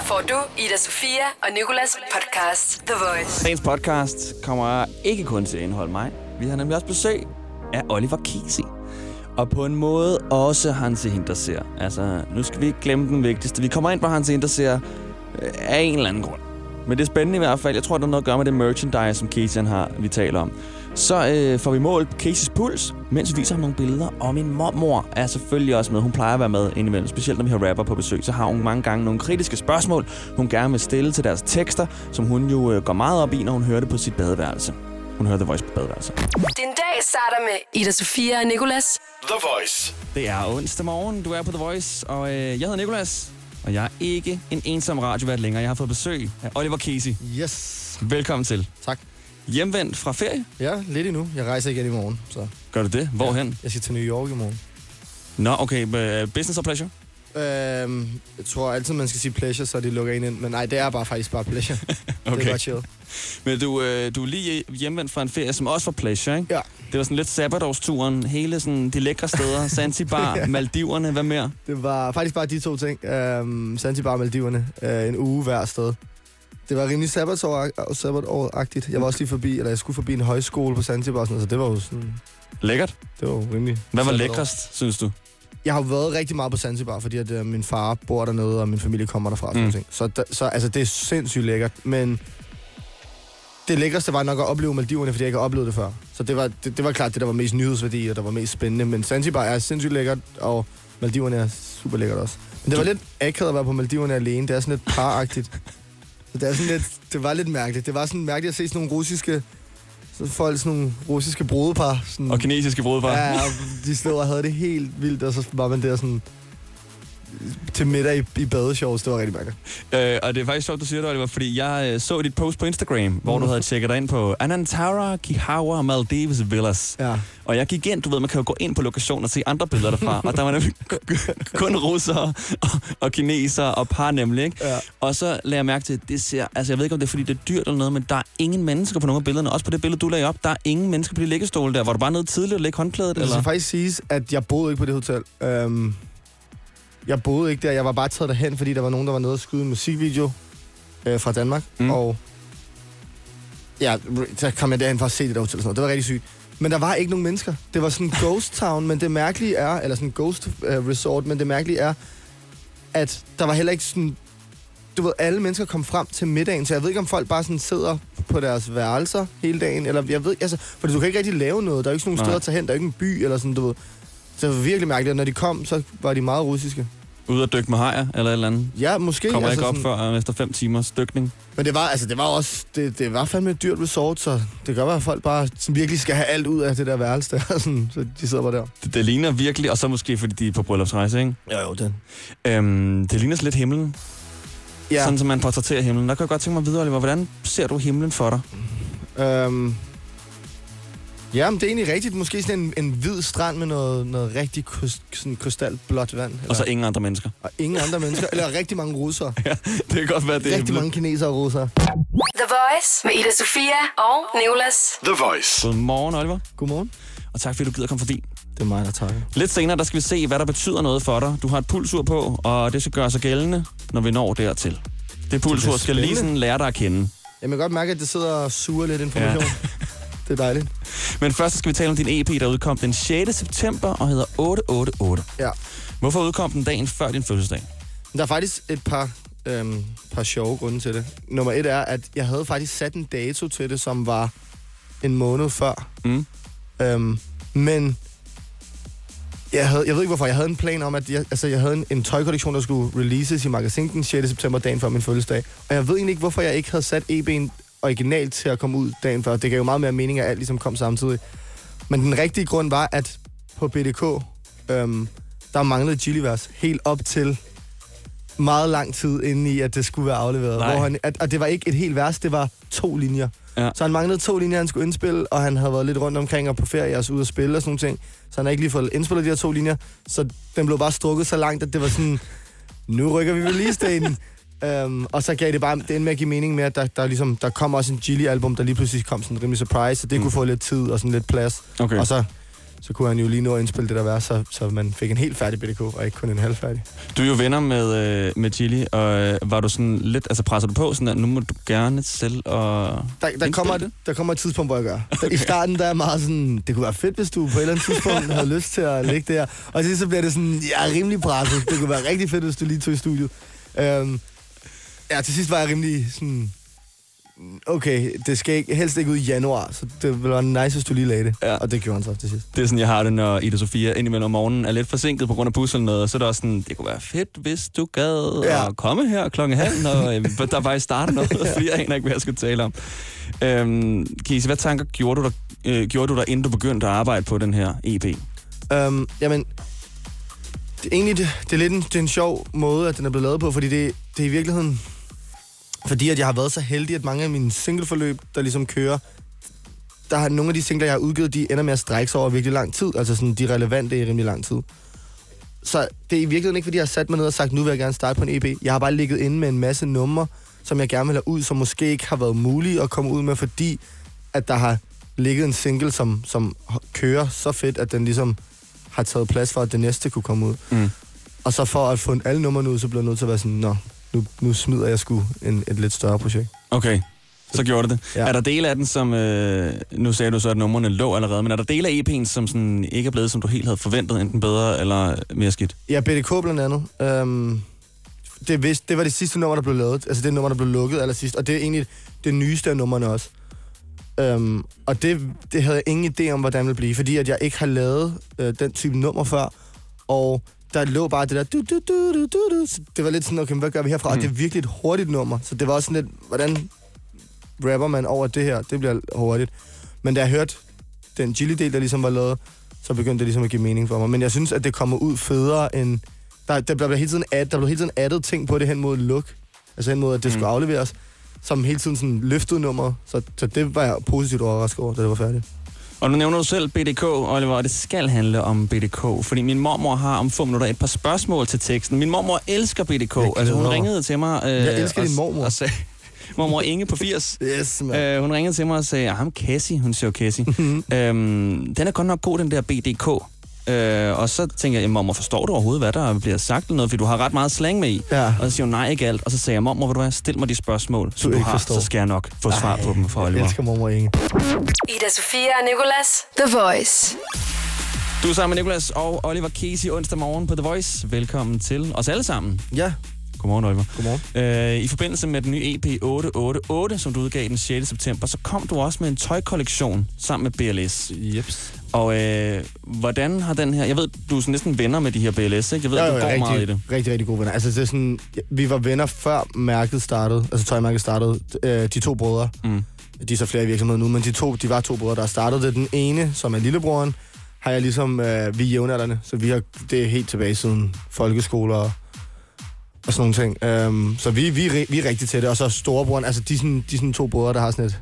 Her får du Ida Sofia og Nikolas podcast The Voice. Dagens podcast kommer ikke kun til at indeholde mig. Vi har nemlig også besøg af Oliver Kisi. Og på en måde også Hans Hinterseer. Altså, nu skal vi ikke glemme den vigtigste. Vi kommer ind på Hans Hinterseer øh, af en eller anden grund. Men det er spændende i hvert fald. Jeg tror, der er noget at gøre med det merchandise, som Casey har, vi taler om. Så øh, får vi målt Caseys puls, mens vi viser ham nogle billeder. Og min mormor er selvfølgelig også med. Hun plejer at være med indimellem. Specielt når vi har rapper på besøg, så har hun mange gange nogle kritiske spørgsmål, hun gerne vil stille til deres tekster, som hun jo øh, går meget op i, når hun hører det på sit badeværelse. Hun hører The Voice på badeværelse. Din dag starter med Ida Sofia og Nikolas. The Voice. Det er onsdag morgen, du er på The Voice, og øh, jeg hedder Nikolas. Og jeg er ikke en ensom radiovært længere. Jeg har fået besøg af Oliver Casey. Yes. Velkommen til. Tak. Hjemvendt fra ferie. Ja, lidt endnu. Jeg rejser igen i morgen, så... Gør du det? Hvorhen? Jeg skal til New York i morgen. Nå, okay. Business or pleasure? Øhm, jeg tror altid, man skal sige pleasure, så de lukker en ind. Men nej, det er bare faktisk bare pleasure. Det Okay. er bare chill. Men du, øh, du er lige hjemvendt fra en ferie, som også var pleasure, ikke? Ja. Det var sådan lidt sabbatårsturen, hele sådan de lækre steder, Zanzibar, Ja. Maldiverne, hvad mere? Det var faktisk bare de to ting. Øhm, Zanzibar og Maldiverne. Øh, en uge hver sted. Det var rimelig sabbatår- sabbatår-agtigt. Jeg var også lige forbi, eller jeg skulle forbi en højskole på Zanzibar, så det var jo sådan... Lækkert. Det var jo rimelig... Hvad var lækrest, synes du? Jeg har været rigtig meget på Zanzibar, fordi at, øh, min far bor dernede, og min familie kommer derfra. Mm. Mm. Ting. Så, da, så altså, det er sindssygt lækkert, men det lækreste var nok at opleve Maldiverne, fordi jeg ikke har oplevet det før. Så det var, det, det var klart det, der var mest nyhedsværdi, og der var mest spændende. Men Zanzibar er sindssygt lækkert, og Maldiverne er super lækkert også. Men det var lidt akavet at være på Maldiverne alene. Det er sådan lidt paragtigt. Så det, er sådan lidt, det var lidt mærkeligt. Det var sådan mærkeligt at se sådan nogle russiske... Så folk, sådan nogle russiske brudepar. Sådan, Og kinesiske brudepar. Ja, og de stod og havde det helt vildt, og så var man der sådan til middag i, i badeshorts. Det var rigtig mærkeligt. Øh, og det er faktisk sjovt, du siger det, Oliver, fordi jeg øh, så dit post på Instagram, hvor Mm. du havde tjekket dig ind på Anantara, Kihawa, Maldives Villas. Ja. Og jeg gik ind, du ved, man kan jo gå ind på lokationen og se andre billeder derfra, og der var nemlig kun russere og, og kinesere og par nemlig, ikke? Ja. Og så lagde jeg mærke til, at det ser, altså jeg ved ikke, om det er, fordi det er dyrt eller noget, men der er ingen mennesker på nogle af billederne. Også på det billede, du lagde op, der er ingen mennesker på de liggestole der. Var du bare nede tidligt og lægge håndklædet, Det skal faktisk siges, at jeg boede ikke på det hotel. Øhm, jeg boede ikke der. Jeg var bare taget derhen, fordi der var nogen, der var nede og skyde en musikvideo øh, fra Danmark. Mm. Og ja, så kom jeg derhen for at se det der hotel. og Sådan noget. Det var rigtig sygt. Men der var ikke nogen mennesker. Det var sådan en ghost town, men det mærkelige er, eller sådan en ghost øh, resort, men det mærkelige er, at der var heller ikke sådan, du ved, alle mennesker kom frem til middagen, så jeg ved ikke, om folk bare sådan sidder på deres værelser hele dagen, eller jeg ved, altså, fordi du kan ikke rigtig lave noget, der er jo ikke sådan nogle Nej. steder at tage hen, der er ikke en by, eller sådan, du ved. Så det var virkelig mærkeligt, og når de kom, så var de meget russiske. Ude at dykke med hajer, eller et eller andet? Ja, måske. Kommer altså, ikke op sådan, før øh, efter fem timers dykning. Men det var, altså, det var også, det, det var fandme et dyrt resort, så det være, at folk bare sådan, virkelig skal have alt ud af det der værelse der, sådan, så de sidder bare der. Det, det ligner virkelig, og så måske fordi de er på bryllupsrejse, ikke? Ja, jo, den. Øhm, det ligner så lidt himlen. Ja. Sådan som man portrætterer himlen. Der kan jeg godt tænke mig videre, Oliver. Hvordan ser du himlen for dig? øhm, ja, men det er egentlig rigtigt. Måske sådan en, en hvid strand med noget, noget rigtig sådan krystalblåt vand. Eller, Og så ingen andre mennesker. og ingen andre mennesker. Eller rigtig mange russere. Ja, det kan godt være, det Rigtig mange kinesere og russere. The Voice med Ida Sofia og Nikolas. The Voice. Godmorgen, Oliver. Godmorgen. Og tak fordi du gider komme forbi. Det er mig, der takker. Lidt senere, der skal vi se, hvad der betyder noget for dig. Du har et pulsur på, og det skal gøre sig gældende, når vi når dertil. Det pulsur skal lige spændende. sådan lære dig at kende. Jeg kan godt mærke, at det sidder og suger lidt information. Ja. det er dejligt. Men først skal vi tale om din EP, der udkom den 6. september og hedder 888. Ja. Hvorfor udkom den dagen før din fødselsdag? Der er faktisk et par, øhm, par sjove grunde til det. Nummer et er, at jeg havde faktisk sat en dato til det, som var en måned før. Mm. Øhm, men jeg, havde, jeg ved ikke hvorfor, jeg havde en plan om, at jeg, altså, jeg havde en, en tøjkollektion, der skulle releases i magasin den 6. september, dagen før min fødselsdag. Og jeg ved egentlig ikke, hvorfor jeg ikke havde sat EB'en originalt til at komme ud dagen før. Det gav jo meget mere mening, at alt ligesom kom samtidig. Men den rigtige grund var, at på BDK, øhm, der manglede Chilivers helt op til meget lang tid inde i, at det skulle være afleveret. Nej. Hvor han, at, og det var ikke et helt vers, det var to linjer. Ja. Så han manglede to linjer, han skulle indspille, og han havde været lidt rundt omkring og på ferie og så ude og spille og sådan nogle ting. Så han har ikke lige fået indspillet de her to linjer. Så den blev bare strukket så langt, at det var sådan, nu rykker vi release-daten. Um, og så gav det bare, det endte med at give mening med, at der, der, ligesom, der kom også en Gilly-album, der lige pludselig kom sådan en rimelig surprise, så det mm. kunne få lidt tid og sådan lidt plads. Okay. Og så så kunne han jo lige nå at indspille det der vers, så, så man fik en helt færdig BDK, og ikke kun en halvfærdig. Du er jo venner med, øh, med Chili, og øh, var du sådan lidt, altså presser du på sådan, at nu må du gerne selv og Der, der, kommer, det? der kommer et tidspunkt, hvor jeg gør. Okay. I starten der er meget sådan, det kunne være fedt, hvis du på et eller andet tidspunkt havde lyst til at ligge der. Og til så bliver det sådan, jeg er rimelig presset. Det kunne være rigtig fedt, hvis du lige tog i studiet. Øhm, ja, til sidst var jeg rimelig sådan, okay, det skal ikke, helst ikke ud i januar, så det ville være nice, hvis du lige lagde det. Ja. Og det gjorde han så til sidst. Det er sådan, jeg har det, når Ida Sofia indimellem om morgenen er lidt forsinket på grund af bus eller noget, og så er det også sådan, det kunne være fedt, hvis du gad Ja. ja. at komme her klokken halv, når øh, der faktisk starter noget, fordi jeg aner ikke, hvad jeg skal tale om. Øhm, Kise, hvad tanker gjorde du, der, øh, gjorde du der, inden du begyndte at arbejde på den her EP? Øhm, jamen, det, egentlig, det, det er lidt en, det er en sjov måde, at den er blevet lavet på, fordi det, det er i virkeligheden, fordi at jeg har været så heldig, at mange af mine singleforløb, der ligesom kører, der har nogle af de singler, jeg har udgivet, de ender med at strække sig over virkelig lang tid. Altså sådan, de relevante i rimelig lang tid. Så det er i virkeligheden ikke, fordi jeg har sat mig ned og sagt, nu vil jeg gerne starte på en EP. Jeg har bare ligget inde med en masse numre, som jeg gerne vil have ud, som måske ikke har været mulige at komme ud med, fordi at der har ligget en single, som, som kører så fedt, at den ligesom har taget plads for, at det næste kunne komme ud. Mm. Og så for at få alle numrene ud, så bliver jeg nødt til at være sådan, nå, nu, nu smider jeg sgu en, et lidt større projekt. Okay, så gjorde du det. Ja. Er der dele af den, som... Øh, nu sagde du så, at numrene lå allerede, men er der dele af EP'en, som sådan ikke er blevet, som du helt havde forventet, enten bedre eller mere skidt? Ja, BDK blandt andet. Øhm, det, vidste, det var det sidste nummer, der blev lavet. Altså det nummer, der blev lukket allersidst. Og det er egentlig det nyeste af numrene også. Øhm, og det, det havde jeg ingen idé om, hvordan det ville blive, fordi at jeg ikke har lavet øh, den type nummer før. Og der lå bare det der... Du, du, du, du, du, du. Så det var lidt sådan, okay, hvad gør vi herfra? Mm. Og det er virkelig et hurtigt nummer. Så det var også sådan lidt, hvordan rapper man over det her? Det bliver hurtigt. Men da jeg hørte den Gilly-del, der ligesom var lavet, så begyndte det ligesom at give mening for mig. Men jeg synes, at det kommer ud federe end... Der, der bliver hele tiden, ad, der bliver hele tiden addet ting på det hen mod look. Altså hen mod, at det mm. skulle afleveres. Som hele tiden sådan løftede nummer. Så, så det var jeg positivt overrasket over, da det var færdigt. Og nu nævner du selv BDK, Oliver, og det skal handle om BDK, fordi min mormor har om få minutter et par spørgsmål til teksten. Min mormor elsker BDK. Altså, hun ringede til mig... Øh, Jeg elsker og, din mormor. Og sagde, mormor Inge på 80. Yes, man. Øh, hun ringede til mig og sagde, at ham Cassie, hun siger jo Cassie, Mhm. øhm, den er godt nok god, den der BDK. Øh, og så tænker jeg, mormor, forstår du overhovedet, hvad der bliver sagt eller noget? Fordi du har ret meget slang med i. Ja. Og så siger hun, nej, ikke alt. Og så sagde jeg, mormor, vil du hvad, stil mig de spørgsmål, som du, har, forstår. så skal jeg nok få svar på dem fra Jeg Oliver. elsker mormor Inge. Ida Sofia og Nicolas. The Voice. Du er sammen med Nicolas og Oliver Casey onsdag morgen på The Voice. Velkommen til os alle sammen. Ja, Godmorgen, Oliver. godmorgen. Øh, I forbindelse med den nye EP 888, som du udgav den 6. september, så kom du også med en tøjkollektion sammen med BLS. Jeps. Og øh, hvordan har den her... Jeg ved, du er sådan næsten venner med de her BLS, ikke? Jeg ved, Jo, jo, du går rigtig, meget i det. Rigtig, rigtig gode venner. Altså, det er sådan, vi var venner før mærket startede, altså tøjmærket startede. Øh, de to brødre, Mm. de er så flere i virksomheden nu, men de, to, de var to brødre, der startede det. Den ene, som er lillebroren, har jeg ligesom, øh, vi er jævnaldrende, så vi har, det er helt tilbage siden folkeskoler og, og sådan nogle ting. Øhm, så vi, vi, vi er rigtig tætte, og så storebroren, altså de, sådan, de sådan to brødre, der har sådan et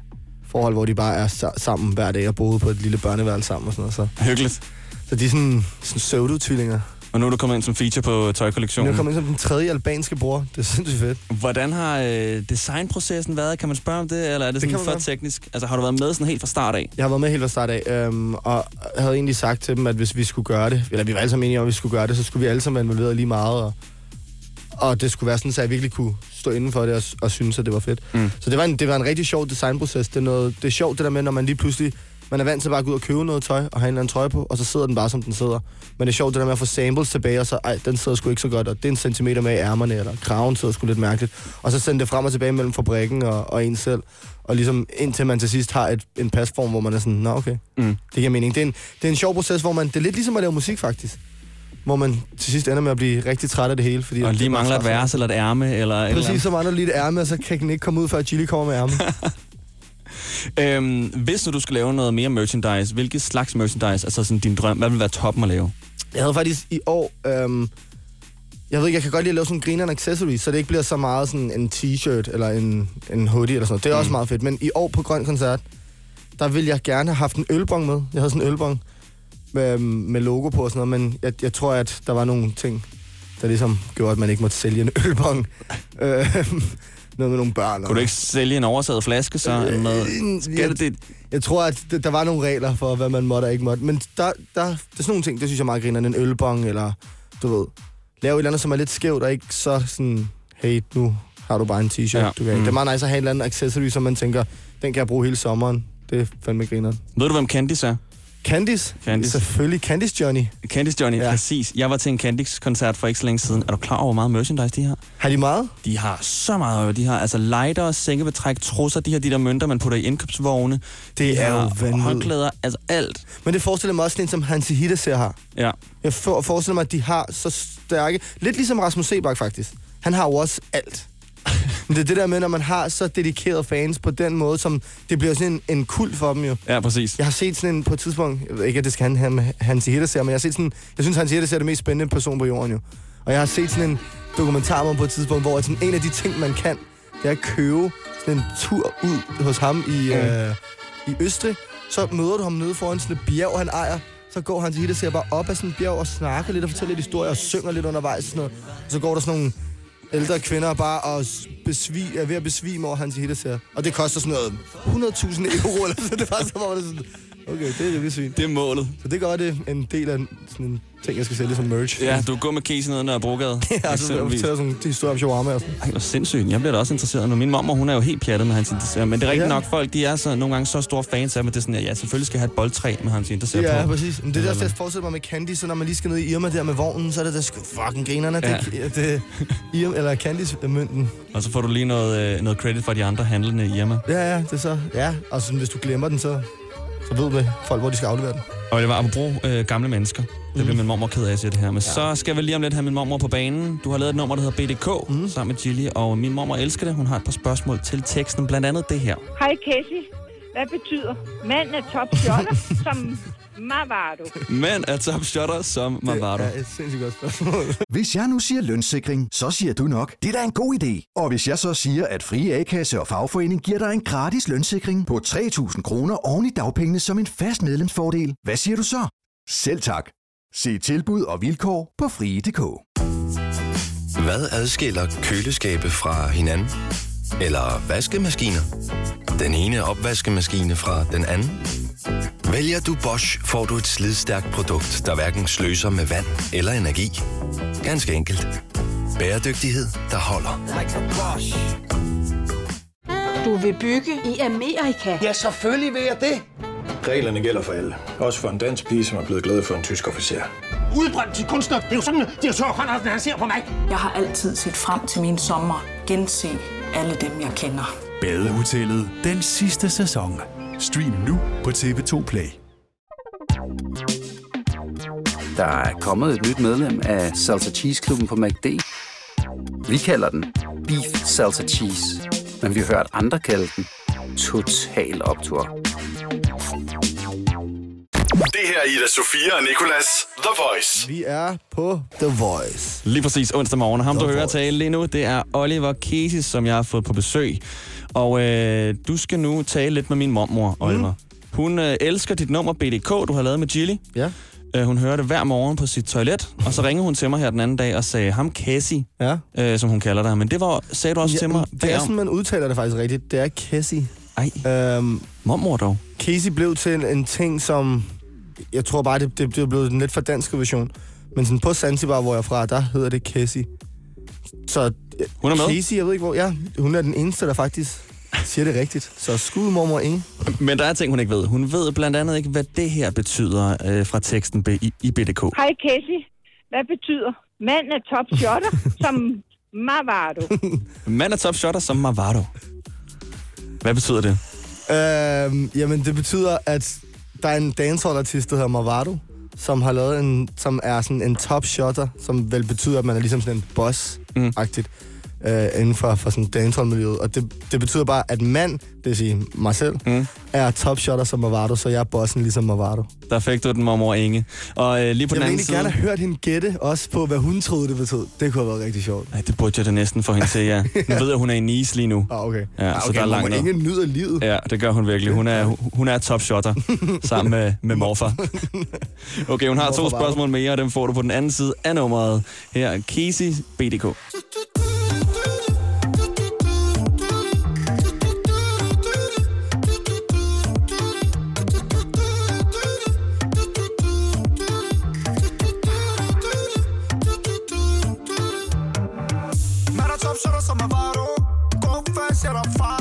forhold, hvor de bare er sa- sammen hver dag og boede på et lille børneværelse sammen og sådan noget. Så, Hyggeligt. så de er sådan, sådan pseudo-tvillinger. Og nu er du kommet ind som feature på Nu tøjkollektionen. er kommet ind som den tredje albanske bror. Det er sindssygt fedt. Hvordan har øh, designprocessen været? Kan man spørge om det, eller er det, Det sådan man for teknisk? Altså har du været med sådan helt fra start af? Jeg har været med helt fra start af, øhm, og havde egentlig sagt til dem, at hvis vi skulle gøre det, eller vi var alle sammen enige om, at vi skulle gøre det, så skulle vi alle sammen være involveret lige meget, og, og det skulle være sådan, så jeg virkelig kunne stå inden for det og, og synes, at det var fedt. Mm. Så det var, en, det var en rigtig sjov designproces. Det er, noget, det er sjovt det der med, når man lige pludselig, man er vant til bare at gå ud og købe noget tøj, og have en eller anden trøje på, og så sidder den bare, som den sidder. Men det er sjovt det der med at få samples tilbage, og så, ej, den sidder sgu ikke så godt, og det er en centimeter med i ærmerne, eller kraven sidder sgu lidt mærkeligt. Og så sende det frem og tilbage mellem fabrikken og, og en selv. Og ligesom indtil man til sidst har et, en pasform, hvor man er sådan, nå okay, Mm. det giver mening. Det er, en, det er en sjov proces, hvor man, det er lidt ligesom at lave musik faktisk. Hvor man til sidst ender med at blive rigtig træt af det hele. Fordi Og lige mangler et vers eller et ærme, eller eller Præcis, andet. så mangler lige et ærme, og så kan den ikke komme ud, før Chili kommer med ærme. Øhm, hvis nu du skal lave noget mere merchandise, hvilket slags merchandise, altså sådan din drøm, hvad vil være toppen at lave? Jeg havde faktisk i år... Øhm, jeg ved ikke, jeg kan godt lide at lave sådan en grineren accessory, så det ikke bliver så meget sådan en t-shirt eller en, en hoodie eller sådan noget. Det er mm. også meget fedt. Men i år på Grøn Koncert, der ville jeg gerne have haft en ølbong med. Jeg havde sådan en ølbong med, med logo på og sådan noget, men jeg, jeg tror, at der var nogle ting, der ligesom gjorde, at man ikke måtte sælge en ølbong. Øhm, noget med nogle børn. Kunne du ikke sælge en oversaget flaske, så? Eller noget? Skal jeg, det, jeg tror, at der var nogle regler for, hvad man måtte og ikke måtte. Men der, der, det er sådan nogle ting, det synes jeg meget griner. En ølbong, eller du ved, lave et eller andet, som er lidt skævt, og ikke så sådan, hey, nu har du bare en t-shirt, ja. du kan. Mm. Det er meget nice at have en eller anden accessory, som man tænker, den kan jeg bruge hele sommeren. Det er fandme griner. Ved du, hvem Candice er? Candice? Candice. Selvfølgelig. Candice Johnny. Candice Johnny, ja. Præcis. Jeg var til en Candice-koncert for ikke så længe siden. Er du klar over, hvor meget merchandise de har? Har de meget? De har så meget øje. De har altså lighter, sengebetræk, trusser, de har de der mønter, man putter i indkøbsvogne. Det de er jo vanvittigt. håndklæder, altså alt. Men det forestiller mig også sådan en, som Hansi Hiddese har. Ja. Jeg for, forestiller mig, at de har så stærke... Lidt ligesom Rasmus Sebak, faktisk. Han har jo også alt. Men det er det der med, når man har så dedikerede fans på den måde, som det bliver sådan en, en kult for dem jo. Ja, præcis. Jeg har set sådan en på et tidspunkt, jeg ved ikke, at det skal han med Hansi Hiddese, men jeg har set sådan, jeg synes, Hansi Hiddese er det mest spændende person på jorden jo. Og jeg har set sådan en dokumentar om på et tidspunkt, hvor sådan en af de ting, man kan, det er at købe sådan en tur ud hos ham i, Mm. øh, i Østrig. Så møder du ham nede foran sådan et bjerg, han ejer. Så går han til Hiddese bare op ad sådan et bjerg og snakker lidt og fortæller lidt historier og synger lidt undervejs. Og sådan noget. Og så går der sådan nogle ældre kvinder bare og besvi, er ved at besvime over hans hittes her. Og det koster sådan noget 100.000 euro, eller sådan. Det var så, hvor det sådan, okay, det er virkelig svin. Det er målet. Så det gør det en del af sådan en ting, jeg skal sælge som merch. Ja, du går med Casey ned ad Nørrebrogade. Ja, så jeg fortæller sådan de historier om shawarma og sådan. Ej, hvor sindssygt. Jeg bliver da også interesseret nu. Min mamma, hun er jo helt pjattet med hans interesser. Men det er rigtigt Ja. nok, folk de er så, nogle gange så store fans af, at det er sådan, at ja, selvfølgelig skal jeg have et boldtræ med hans interesser Ja, på. præcis. Men det er det, jeg forestiller mig med Candy, så når man lige skal ned i Irma der med vognen, så er det der sgu fucking grinerne. Ja. Det, det, Irma, eller Candice-mønten. Og så får du lige noget, øh, noget credit for de andre handlende i Irma. Ja, ja, det er så. Ja, og sådan, hvis du glemmer den, så, så ved vi folk, hvor de skal aflevere den. Og det var apropos øh, gamle mennesker. Det Mhm. bliver min mormor ked af at sige det her. Men ja. så skal vi lige om lidt have min mormor på banen. Du har lavet et nummer, der hedder BDK, Mhm. mm. sammen med Gilly. Og min mormor elsker det. Hun har et par spørgsmål til teksten. Blandt andet det her. Hej Casey. Hvad betyder mand er top shotter som Mavado? Men er top shotter som Mavado. Det er et sindssygt godt spørgsmål. Hvis jeg nu siger lønssikring, så siger du nok, det er da en god idé. Og hvis jeg så siger, at Frie A-kasse og fagforening giver dig en gratis lønssikring på 3.000 kroner oven i dagpengene som en fast medlemsfordel, hvad siger du så? Selv tak. Se tilbud og vilkår på frie.dk. Hvad adskiller køleskabe fra hinanden? Eller vaskemaskiner? Den ene opvaskemaskine fra den anden? Vælger du Bosch, får du et slidstærkt produkt, der hverken sløser med vand eller energi. Ganske enkelt. Bæredygtighed, der holder. Du vil bygge i Amerika? Ja, selvfølgelig vil jeg det. Reglerne gælder for alle. Også for en dansk pige, som er blevet glad for en tysk officer. Udbrændt til kunstner. Det er jo sådan, at de har tørt, han ser på mig. Jeg har altid set frem til min sommer. Gense alle dem, jeg kender. Badehotellet den sidste sæson. Stream nu på TV2 Play. Der er kommet et nyt medlem af Salsa Cheese Klubben på MACD. Vi kalder den Beef Salsa Cheese, men vi har hørt andre kalde den Total Optor. Det her er Ida Sofia og Nicolas The Voice. Vi er på The Voice. Lige præcis onsdag morgen. Ham, The du hører Voice. tale lige nu, det er Oliver Kesis, som jeg har fået på besøg. Og øh, du skal nu tale lidt med min mormor, Oliver. Hun øh, elsker dit nummer BDK, du har lavet med Gilly. Ja. Øh, hun hører det hver morgen på sit toilet, og så ringede hun til mig her den anden dag og sagde, ham Casey, Ja. øh, som hun kalder dig. Men det var, sagde du også ja til mig. det er sådan, man udtaler det faktisk rigtigt. Det er Casey. Ej, Øhm, mormor dog. Casey blev til en, en ting, som... Jeg tror bare, det, det, det er blevet en lidt for dansk version. Men sådan på Zanzibar, hvor jeg er fra, der hedder det Casey. Så Hun er med. Casey, jeg ved ikke hvor... Ja, hun er den eneste, der faktisk siger det rigtigt. Så skud mormor Inge. Men der er ting, hun ikke ved. Hun ved blandt andet ikke, hvad det her betyder øh, fra teksten i, i BDK. Hej Casey. Hvad betyder mand er top shotter som Mavado? Man er top shotter som Mavado. Hvad betyder det? Øhm, jamen, det betyder, at der er en dancehall-artist, der hedder Mavado, som har lavet en, som er sådan en top shotter, som vel betyder, at man er ligesom sådan en boss-agtigt. Øh, inden for, for sådan dancehall-miljøet. Og det, det betyder bare, at mand, det vil sige mig selv, mm. er top shotter som Mavado, så jeg er bossen ligesom Mavado. Der fik du den, mormor Inge. Og øh, lige på Jeg den anden side... gerne have hørt hende gætte, også på, hvad hun troede, det betød. Det kunne have været rigtig sjovt. Nej, det burde jeg da næsten få hende til, ja. Nu ved jeg, hun er i Nice lige nu. Ah, okay. Ja, ah, så okay, der er langt. Inge nyder livet. Ja, det gør hun virkelig. Hun er, hun er top shotter sammen med, med morfar. Okay, hun har to spørgsmål mere, og dem får du på den anden side af nummeret. Her er Casey BDK. Hapşara sana varım Konfes yara far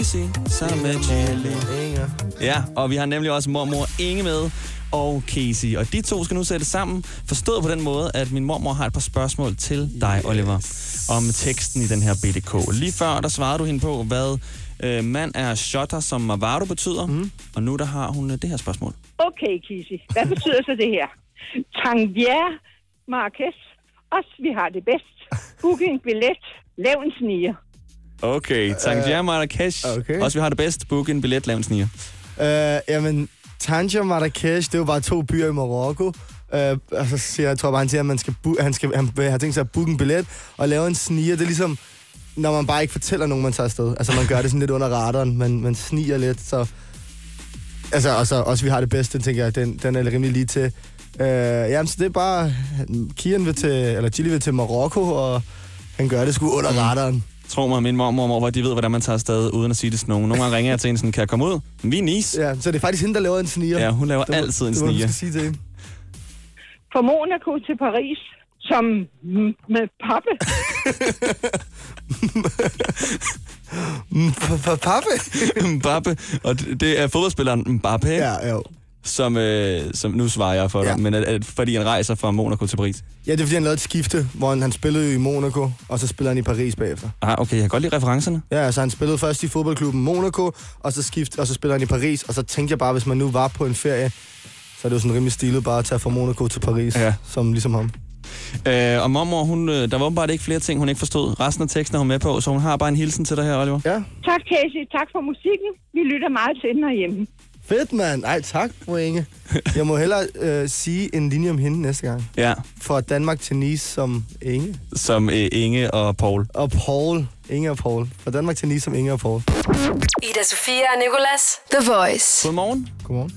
Casey sammen med. Inge. Ja, og vi har nemlig også mormor Inge med og Casey. Og de to skal nu sætte sammen, forstået på den måde, at min mormor har et par spørgsmål til dig, Oliver, om teksten i den her BDK. Lige før, der svarede du hende på, hvad øh, mand er shotter, som Mavado betyder. Mm. Og nu der har hun øh, det her spørgsmål. Okay, Kisi. Hvad betyder så det her? Tangier Marquez. Os, vi har det bedst. Booking billet. Lav en sniger. Okay, Tangier Marrakesh. okay. Også vi har det bedst. Book en billet, lav en sniger. Øh, jamen, Tangier Marrakesh, det er jo bare to byer i Marokko. Øh, og så siger jeg, tror bare, han siger, at man skal han, skal, han har tænkt sig at booke en billet og lave en sniger. Det er ligesom, når man bare ikke fortæller nogen, man tager afsted. Altså, man gør det sådan lidt under radaren. Man, man sniger lidt, så... Altså, og så også, vi har det bedste, tænker jeg, den, den er rimelig lige til. Øh, jamen, så det er bare... Kian vil til, eller Chili vil til Marokko, og han gør det sgu under radaren. Tro mig, min mormor og mormor, de ved, hvordan man tager afsted, uden at sige det til nogen. Nogle gange ringer jeg til hende sådan, kan jeg komme ud? Vi er Nice. Ja, så det er faktisk hende, der laver en sniger. Ja, hun laver Det altid en det sniger. skal sige til hende. Fra Monaco til Paris. Som med pappe. Pappe? Mbappe. Og det det er fodboldspilleren Mbappe, ikke? Ja, jo. Som, øh, som nu svarer jeg for dig, Ja. men at, at, fordi han rejser fra Monaco til Paris. Ja, det er fordi, han lavede et skifte, hvor han, han spillede jo i Monaco, og så spiller han i Paris bagefter. Ah, okay, jeg kan godt lide referencerne. Ja, altså han spillede først i fodboldklubben Monaco, og så skift, og så spiller han i Paris, og så tænkte jeg bare, hvis man nu var på en ferie, så er det jo sådan rimelig stilet bare at tage fra Monaco til Paris, Ja. som ligesom ham. Øh, og mormor, hun, øh, der var åbenbart ikke flere ting, hun ikke forstod. Resten af teksten er hun med på, så hun har bare en hilsen til dig her, Oliver. Ja. Tak, Casey. Tak for musikken. Vi lytter meget til den herhjemme. Fedt, mand. Ej, tak, fru Inge. Jeg må hellere øh, sige en linje om hende næste gang. Ja, Fra Danmark til Nice som Inge. som øh, Inge og Paul. Og Paul. Inge og Paul. Fra Danmark til Nice som Inge og Paul. Ida Sofia og Nicolas. The Voice. Godmorgen. Godmorgen.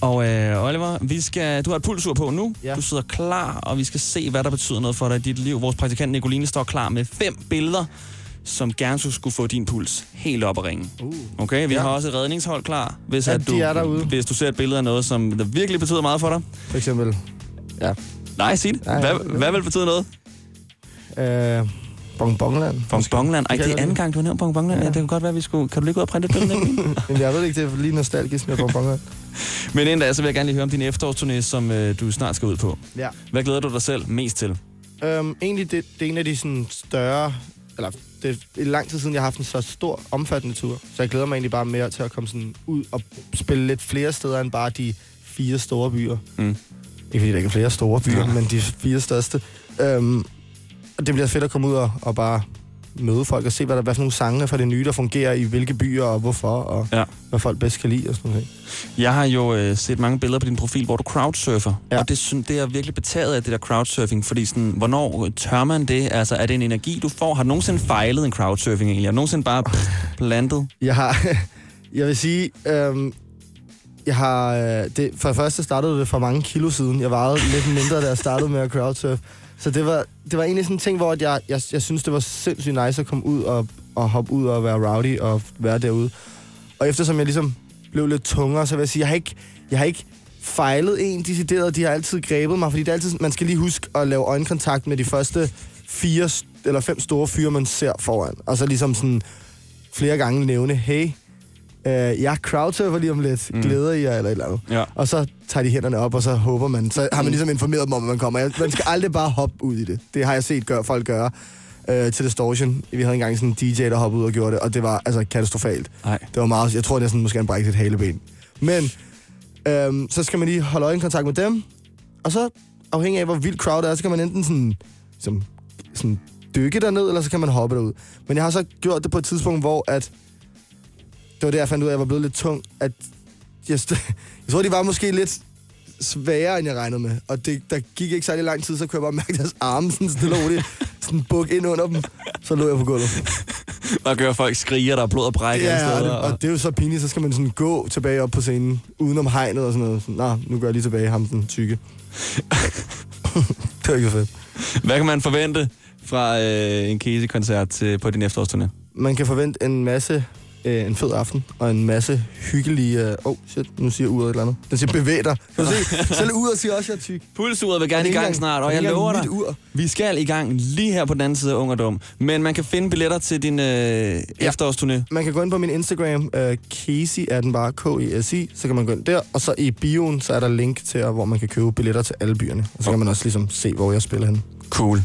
Og øh, Oliver, vi skal, du har et pulsur på nu. Ja. Du sidder klar, og vi skal se, hvad der betyder noget for dig i dit liv. Vores praktikant Nicoline står klar med fem billeder, som gerne skulle få din puls helt op at ringe. Uh. Okay, vi Ja. har også et redningshold klar, hvis, Ja, at du, de er derude. hvis du ser et billede af noget, som der virkelig betyder meget for dig. For eksempel. Ja. Nej, sig det. Nej, Hvad, ja. hvad vil betyde noget? Øh, Bongbongland. Bongbongland. Ej, Det er anden gang, du har nævnt Bongbongland. Ja. Ja. det kunne godt være, vi skulle... Kan du lige gå ud og printe et billede? Men jeg ved ikke, det er lige nostalgisk med Bongbongland. Men inden da, så vil jeg gerne lige høre om din efterårsturné, som øh, du snart skal ud på. Ja. Hvad glæder du dig selv mest til? Øhm, egentlig, det, det er en af de sådan større... Eller, det er lang tid siden, jeg har haft en så stor, omfattende tur. Så jeg glæder mig egentlig bare mere til at komme sådan ud og spille lidt flere steder, end bare de fire store byer. Mm. Ikke fordi der ikke er flere store byer, ja. men de fire største. Øhm, og det bliver fedt at komme ud og, og bare møde folk og se, hvad, der, hvad for nogle sange fra det nye, der fungerer i hvilke byer og hvorfor, og ja. hvad folk bedst kan lide og sådan noget. Jeg har jo øh, set mange billeder på din profil, hvor du crowdsurfer. Ja. Og det, syn- det er virkelig betaget af, det der crowdsurfing. Fordi sådan, hvornår tør man det? Altså, er det en energi, du får? Har du nogensinde fejlet en crowdsurfing egentlig? Har du nogensinde bare plantet? Jeg har... Jeg vil sige... Øhm, jeg har... øh, Det, for det første startede det for mange kilo siden. Jeg vejede lidt mindre, da jeg startede med at crowdsurf. Så det var, det var egentlig sådan en ting, hvor at jeg, jeg, jeg synes, det var sindssygt nice at komme ud og, og hoppe ud og være rowdy og være derude. Og eftersom jeg ligesom blev lidt tungere, så vil jeg sige, jeg har ikke, jeg har ikke fejlet en decideret. De har altid grebet mig, fordi det er altid, man skal lige huske at lave øjenkontakt med de første fire eller fem store fyre, man ser foran. Og så ligesom sådan flere gange nævne, hey, øh, jeg crowdsurfer lige om lidt, mm. glæder I jer eller et eller andet. Ja. Og så tager de hænderne op, og så håber man, så har man ligesom informeret dem om, at man kommer. Man skal aldrig bare hoppe ud i det. Det har jeg set gør, folk gøre øh, til Distortion. Vi havde engang sådan en DJ, der hoppede ud og gjorde det, og det var altså katastrofalt. Nej. Det var meget, jeg tror næsten, måske han brækkede et haleben. Men øhm, så skal man lige holde øjenkontakt med dem, og så afhængig af, hvor vild crowd er, så kan man enten sådan, som, sådan dykke derned, eller så kan man hoppe derud. Men jeg har så gjort det på et tidspunkt, hvor at, det var der, jeg fandt ud af, at jeg var blevet lidt tung, at jeg, jeg tror, de var måske lidt sværere, end jeg regnede med. Og det, der gik ikke særlig lang tid, så kunne jeg bare mærke deres arme sådan stille og roligt, sådan buk ind under dem. Så lå jeg på gulvet. Og gør folk skriger, der er blod og bræk Ja, og det, og det er jo så pinligt, så skal man sådan gå tilbage op på scenen, udenom hegnet og sådan noget. Sådan, Nå, nu går jeg lige tilbage, ham den tykke. det var ikke så fedt. Hvad kan man forvente fra øh, en Casey-koncert til, på din efterårsturné? Man kan forvente en masse, øh, en fed aften, og en masse hyggelige... Åh, øh, oh, shit, nu siger uret et eller andet. Den siger, bevæg dig. Kan du se? Selv uret siger også, at jeg er tyk. Pulsuret vil gerne i gang snart, og jeg lover dig, ur. vi skal i gang lige her på den anden side af Ung og Dum. Men man kan finde billetter til din øh, efterårsturné. Man kan gå ind på min Instagram, uh, Casey er den bare K-E-S-I, så kan man gå ind der, og så i bioen, så er der link til, hvor man kan købe billetter til alle byerne. Og så kan man også ligesom se, hvor jeg spiller hen. Cool.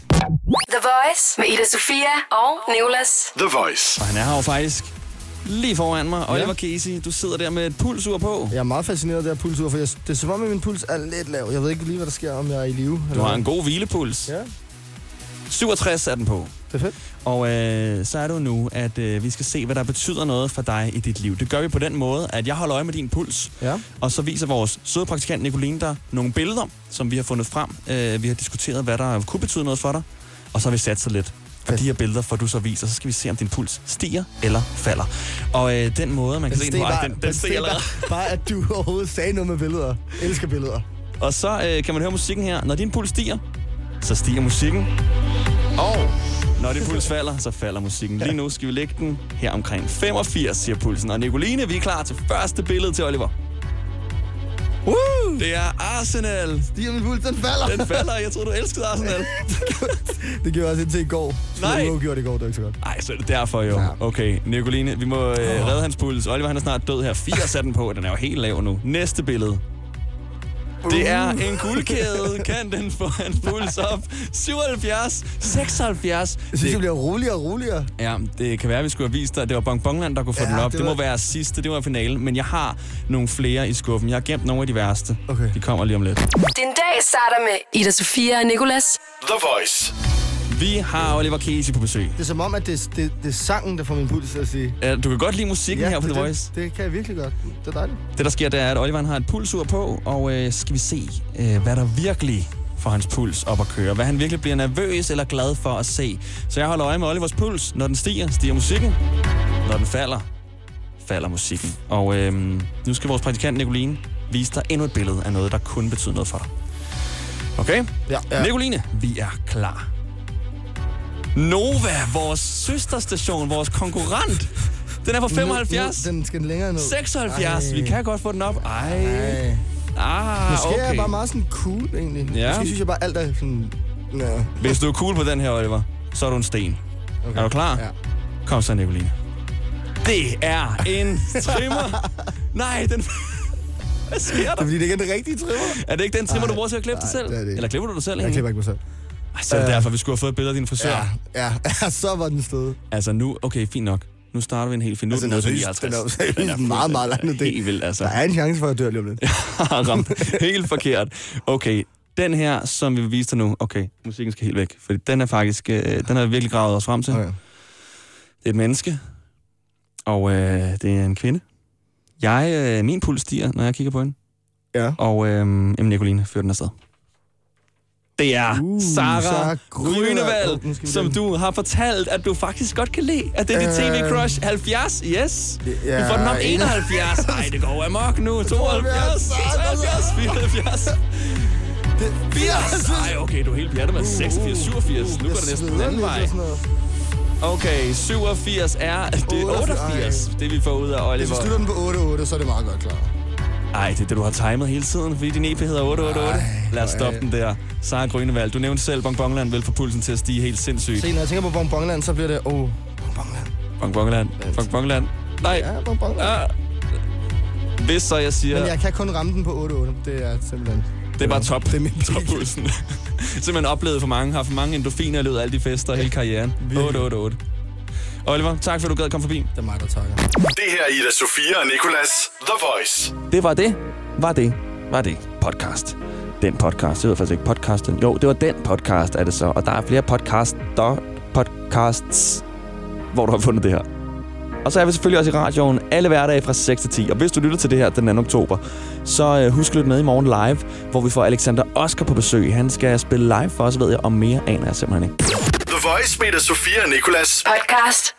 The Voice med Ida Sofia og Nicolas. The Voice. Og han er her jo faktisk lige foran mig. Oliver Casey, du sidder der med et pulsur på. Jeg er meget fascineret af det her pulsur, for jeg, det er som om, at min puls er lidt lav. Jeg ved ikke lige, hvad der sker, om jeg er i live. Du har en god hvilepuls. Ja. 67 er den på. Det er fedt. Og øh, så er det jo nu, at øh, vi skal se, hvad der betyder noget for dig i dit liv. Det gør vi på den måde, at jeg holder øje med din puls. Ja. Og så viser vores søde praktikant Nicoline dig nogle billeder, som vi har fundet frem. Øh, vi har diskuteret, hvad der kunne betyde noget for dig. Og så har vi sat sig lidt. Og de her billeder får du så viser, så skal vi se, om din puls stiger eller falder. Og øh, den måde, man kan se den den, den stiger allerede. bare, bare, at du overhovedet sagde noget med billeder. Jeg elsker billeder. Og så øh, kan man høre musikken her. Når din puls stiger, så stiger musikken. Og når din puls falder, så falder musikken. Lige nu skal vi lægge den her omkring 85, siger pulsen. Og Nicoline, vi er klar til første billede til Oliver. Woo! Det er Arsenal. Stiger min puls, den falder. Den falder. Jeg troede, du elskede Arsenal. det gjorde jeg også indtil i går. Nej. Det gjorde det i går, det var ikke så godt. Nej, så er det derfor jo. Okay, Nicoline, vi må øh, redde hans puls. Oliver, han er snart død her. 80 er den på, den er jo helt lav nu. Næste billede. Det er en guldkæde. Kan den få hans puls op? 77, 76. Jeg synes, det, bliver roligere og roligere. Ja, det kan være, at vi skulle have vist dig, at det var Bongbongland, der kunne få Ja, den op. det Det, må var- være sidste, det var finalen. Men jeg har nogle flere i skuffen. Jeg har gemt nogle af de værste. Okay. De kommer lige om lidt. Din dag starter med Ida Sofia og Nicolas. The Voice. Vi har Oliver Casey på besøg. Det er som om, at det, det, det er sangen, der får min puls til at sige. Ja, Du kan godt lide musikken Ja, her på det, The Voice. Det, det kan jeg virkelig godt. Det er dejligt. Det, der sker, det er, at Oliver har et pulsur på, og øh, skal vi se, øh, hvad der virkelig får hans puls op at køre. Hvad han virkelig bliver nervøs eller glad for at se. Så jeg holder øje med Olivers puls. Når den stiger, stiger musikken. Når den falder, falder musikken. Og øh, nu skal vores praktikant Nicoline vise dig endnu et billede af noget, der kun betyder noget for dig. Okay? Ja, ja. Nicoline, vi er klar. Nova, vores søsterstation, vores konkurrent. Den er på 75. Nu, nu, den skal længere ned. 76. Ej. Vi kan godt få den op. Ej. Ej. Ah, Måske okay. er jeg bare meget sådan cool, egentlig. Ja. Måske synes jeg bare, alt er sådan... Nå. Hvis du er cool på den her, Oliver, så er du en sten. Okay. Er du klar? Ja. Kom så, Nicoline. Det er en trimmer. Nej, den... Hvad sker Det er der? fordi, det ikke er den rigtige trimmer. Er det ikke den trimmer, du Nej, bruger til at klippe dig selv? det er det. Eller klipper du dig selv? Jeg egentlig? klipper ikke mig selv. Så er det Øh. derfor, vi skulle have fået et billede af din frisør. Ja, ja, så var den sted. Altså nu, okay, fint nok. Nu starter vi en helt fin. Nu Altså, er den den er nede på seriøst- 59. den er jo seriøst meget, meget langt. Helt vildt, altså. Der er en chance for, at jeg dør lige om lidt. ramt helt forkert. Okay, den her, som vi vil vise dig nu. Okay, musikken skal helt væk. For den er faktisk, øh, den har vi virkelig gravet os frem til. Okay. Det er et menneske, og øh, det er en kvinde. Jeg, øh, min puls stiger, når jeg kigger på hende. Ja. Og øh, jamen, Nicoline fører den afsted. Det er Uh, Nu skal vi som du har fortalt, at du faktisk godt kan lide. At det er dit Øh, tv-crush. 70, yes. ja, du får den op en- 71. Ej, det går amok nu. 72, 73, 74. 80. Ej, okay, du er helt pjattet med 86, 87. Nu går det næsten den anden vej. Okay, 87 er... Det er 88, det vi får ud af Hvis vi Oliver. slutter den på 8-8, så er det meget godt klar. Ej, det er det, du har timet hele tiden, fordi din EP hedder 888. Lad os stoppe den der. Sarah Grønevald, du nævnte selv, Bonbonland vil få pulsen til at stige helt sindssygt. Se, når jeg tænker på Bonbonland, så bliver det... Åh, oh, Bonbonland, Bonbonland. Nej. Ja, Bonbonland. Ah. Hvis så jeg siger... Men jeg kan kun ramme den på 8-8. Det er simpelthen... Det er bare top. Det er min toppulsen. Simpelthen oplevet for mange, har for mange endorfiner i løbet af alle de fester og hele karrieren. 888. Oliver, tak for, at du gad komme forbi. Det er mig, der takker. Det her er Ida Sofia og Nicolas The Voice. Det var det. Var det. Var det. Podcast. Den podcast. Det var faktisk ikke podcasten. Jo, det var den podcast, er det så. Og der er flere podcaster, podcasts, hvor du har fundet det her. Og så er vi selvfølgelig også i radioen alle hverdage fra 6 til 10. Og hvis du lytter til det her den 2. oktober, så øh, husk at lytte med i morgen live, hvor vi får Alexander Oscar på besøg. Han skal spille live for os, ved jeg, og mere aner jeg simpelthen ikke. The Voice med Ida Sofia og Nicolas. Podcast